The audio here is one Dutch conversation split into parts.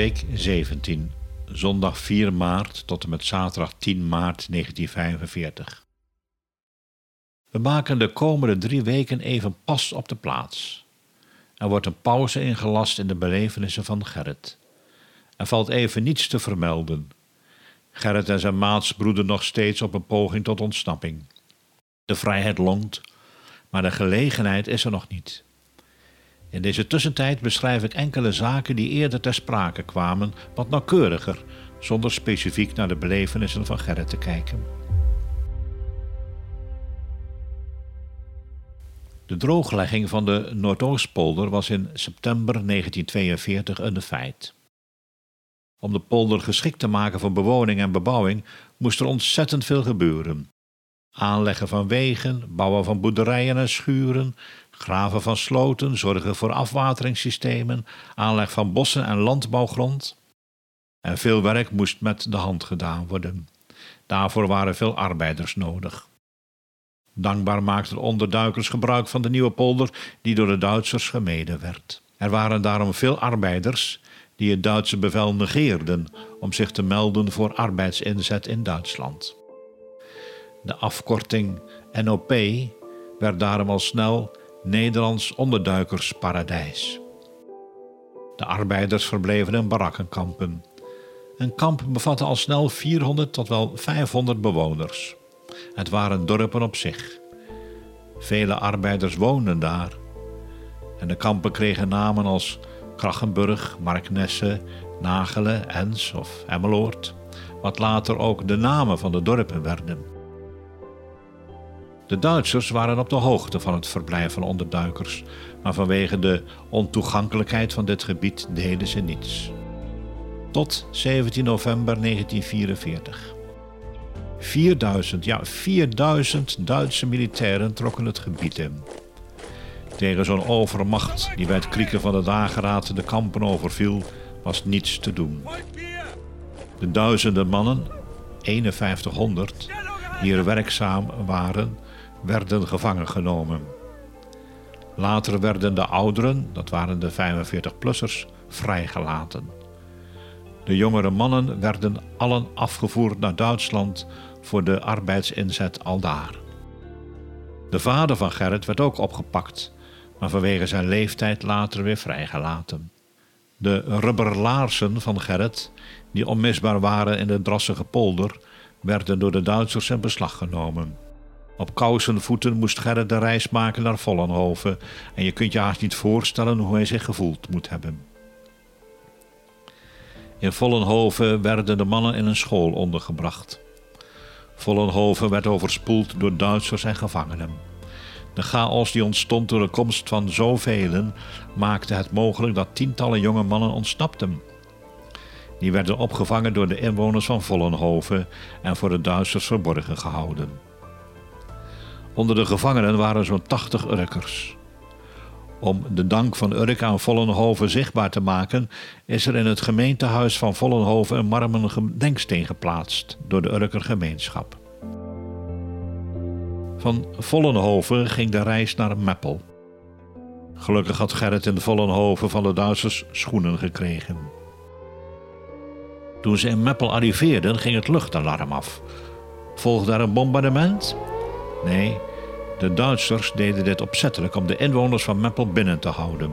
Week 17, zondag 4 maart tot en met zaterdag 10 maart 1945. We maken de komende drie weken even pas op de plaats. Er wordt een pauze ingelast in de belevenissen van Gerrit. Er valt even niets te vermelden. Gerrit en zijn maats broeden nog steeds op een poging tot ontsnapping. De vrijheid longt, maar de gelegenheid is er nog niet. In deze tussentijd beschrijf ik enkele zaken die eerder ter sprake kwamen, wat nauwkeuriger, zonder specifiek naar de belevenissen van Gerrit te kijken. De drooglegging van de Noordoostpolder was in september 1942 een feit. Om de polder geschikt te maken voor bewoning en bebouwing moest er ontzettend veel gebeuren. Aanleggen van wegen, bouwen van boerderijen en schuren, graven van sloten, zorgen voor afwateringssystemen, aanleg van bossen en landbouwgrond. En veel werk moest met de hand gedaan worden. Daarvoor waren veel arbeiders nodig. Dankbaar maakten onderduikers gebruik van de nieuwe polder die door de Duitsers gemeden werd. Er waren daarom veel arbeiders die het Duitse bevel negeerden om zich te melden voor arbeidsinzet in Duitsland. De afkorting NOP werd daarom al snel Nederlands onderduikersparadijs. De arbeiders verbleven in barakkenkampen. Een kamp bevatte al snel 400 tot wel 500 bewoners. Het waren dorpen op zich. Vele arbeiders woonden daar. En de kampen kregen namen als Krachenburg, Marknesse, Nagelen, Ens of Emmeloord, wat later ook de namen van de dorpen werden. De Duitsers waren op de hoogte van het verblijf van onderduikers, maar vanwege de ontoegankelijkheid van dit gebied deden ze niets. Tot 17 november 1944. 4000, ja 4000 Duitse militairen trokken het gebied in. Tegen zo'n overmacht die bij het krieken van de dageraad de kampen overviel, was niets te doen. De duizenden mannen, 5100, die er werkzaam waren, werden gevangen genomen. Later werden de ouderen, dat waren de 45-plussers, vrijgelaten. De jongere mannen werden allen afgevoerd naar Duitsland voor de arbeidsinzet aldaar. De vader van Gerrit werd ook opgepakt, maar vanwege zijn leeftijd later weer vrijgelaten. De rubberlaarsen van Gerrit, die onmisbaar waren in de drassige polder, werden door de Duitsers in beslag genomen. Op kousenvoeten moest Gerrit de reis maken naar Vollenhoven en je kunt je haast niet voorstellen hoe hij zich gevoeld moet hebben. In Vollenhoven werden de mannen in een school ondergebracht. Vollenhoven werd overspoeld door Duitsers en gevangenen. De chaos die ontstond door de komst van zoveel maakte het mogelijk dat tientallen jonge mannen ontsnapten. Die werden opgevangen door de inwoners van Vollenhoven en voor de Duitsers verborgen gehouden. Onder de gevangenen waren zo'n 80 Urkers. Om de dank van Urk aan Vollenhoven zichtbaar te maken, is er in het gemeentehuis van Vollenhoven een marmeren gedenksteen geplaatst door de Urker gemeenschap. Van Vollenhoven ging de reis naar Meppel. Gelukkig had Gerrit in Vollenhoven van de Duitsers schoenen gekregen. Toen ze in Meppel arriveerden, ging het luchtalarm af. Volgde daar een bombardement? Nee, de Duitsers deden dit opzettelijk om de inwoners van Meppel binnen te houden.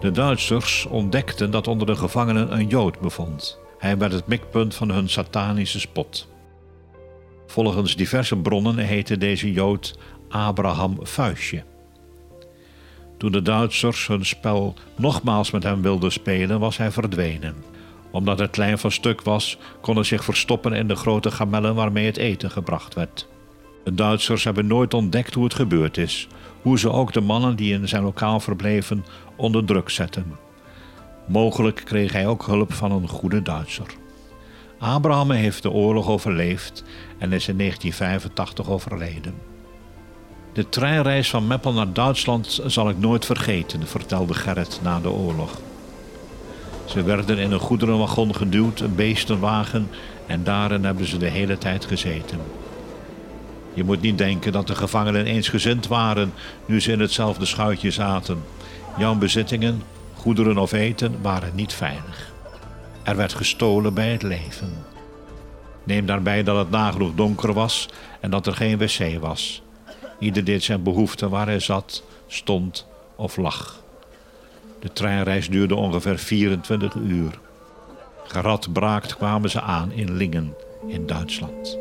De Duitsers ontdekten dat onder de gevangenen een Jood bevond. Hij werd het mikpunt van hun satanische spot. Volgens diverse bronnen heette deze Jood Abraham Vuistje. Toen de Duitsers hun spel nogmaals met hem wilden spelen, was hij verdwenen. Omdat het klein van stuk was, kon hij zich verstoppen in de grote gamellen waarmee het eten gebracht werd. De Duitsers hebben nooit ontdekt hoe het gebeurd is, hoe ze ook de mannen die in zijn lokaal verbleven onder druk zetten. Mogelijk kreeg hij ook hulp van een goede Duitser. Abraham heeft de oorlog overleefd en is in 1985 overleden. De treinreis van Meppel naar Duitsland zal ik nooit vergeten, vertelde Gerrit na de oorlog. Ze werden in een goederenwagon geduwd, een beestenwagen, en daarin hebben ze de hele tijd gezeten. Je moet niet denken dat de gevangenen eensgezind waren nu ze in hetzelfde schuitje zaten. Jouw bezittingen, goederen of eten waren niet veilig. Er werd gestolen bij het leven. Neem daarbij dat het nagenoeg donker was en dat er geen wc was. Ieder deed zijn behoefte waar hij zat, stond of lag. De treinreis duurde ongeveer 24 uur. Geradbraakt kwamen ze aan in Lingen in Duitsland.